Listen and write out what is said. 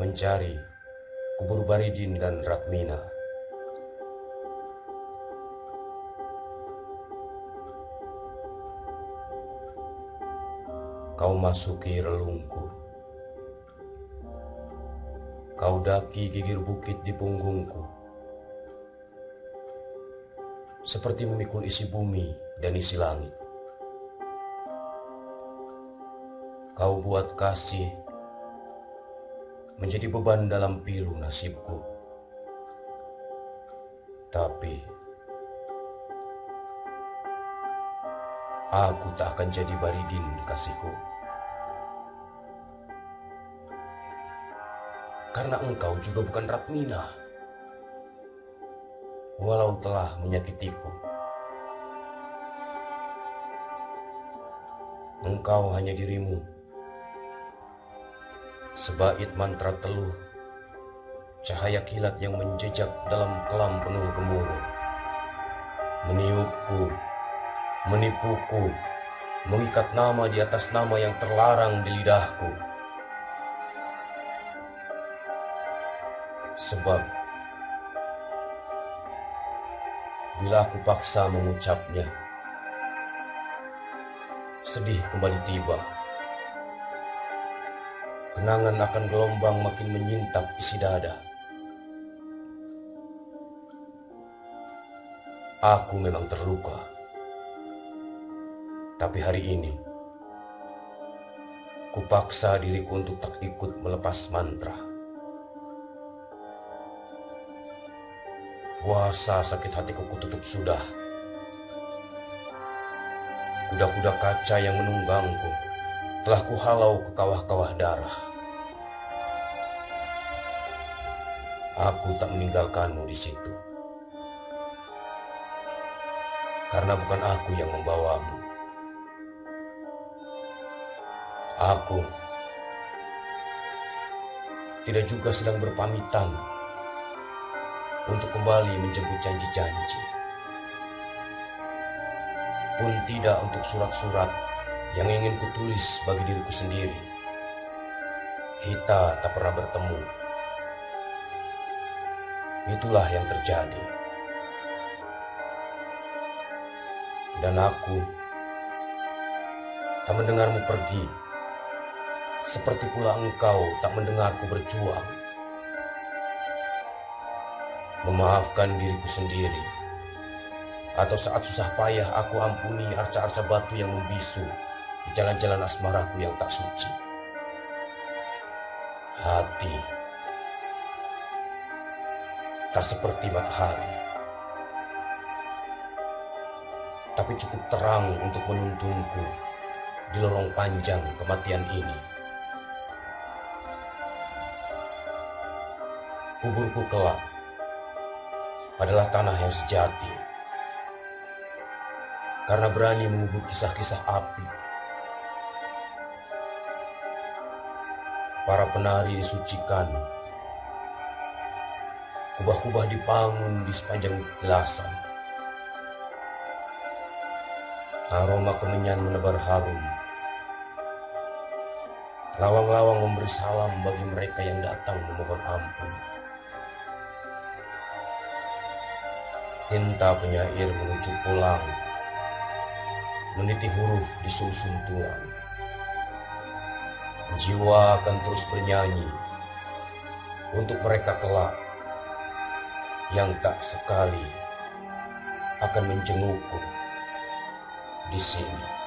mencari kubur Baridin dan Ratmina. Kau masuki relungku. Kau daki gigir bukit di punggungku. Seperti memikul isi bumi dan isi langit. Kau buat kasih menjadi beban dalam pilu nasibku. Tapi aku tak akan jadi baridin kasihku. Karena engkau juga bukan Ratmina. Walau telah menyakitiku. Engkau hanya dirimu Sebait mantra teluh, cahaya kilat yang menjejak dalam kelam penuh gemuruh. Meniupku, menipuku, mengikat nama di atas nama yang terlarang di lidahku. Sebab, bila aku paksa mengucapnya, sedih kembali tiba. Kenangan akan gelombang makin menyintap isi dada. Aku memang terluka. Tapi hari ini, kupaksa diriku untuk tak ikut melepas mantra. Puasa sakit hatiku kututup sudah. Kuda-kuda kaca yang menunggangku telah kuhalau ke kawah-kawah darah. Aku tak meninggalkanmu di situ. Karena bukan aku yang membawamu. Aku tidak juga sedang berpamitan untuk kembali menjemput janji-janji. Pun tidak untuk surat-surat yang ingin kutulis bagi diriku sendiri. Kita tak pernah bertemu. Itulah yang terjadi. Dan aku tak mendengarmu pergi. Seperti pula engkau tak mendengarku berjuang. Memaafkan diriku sendiri. Atau saat susah payah aku ampuni arca-arca batu yang membisu jalan-jalan asmaraku yang tak suci. Hati tak seperti matahari, tapi cukup terang untuk menuntunku di lorong panjang kematian ini. Kuburku kelak adalah tanah yang sejati karena berani mengubur kisah-kisah api Para penari disucikan. Kubah-kubah dibangun di sepanjang gelasan. Aroma kemenyan menebar harum. Lawang-lawang memberi salam bagi mereka yang datang memohon ampun. Tinta penyair menuju pulang, meniti huruf di susun tulang jiwa akan terus bernyanyi untuk mereka kelak yang tak sekali akan menjengukku di sini.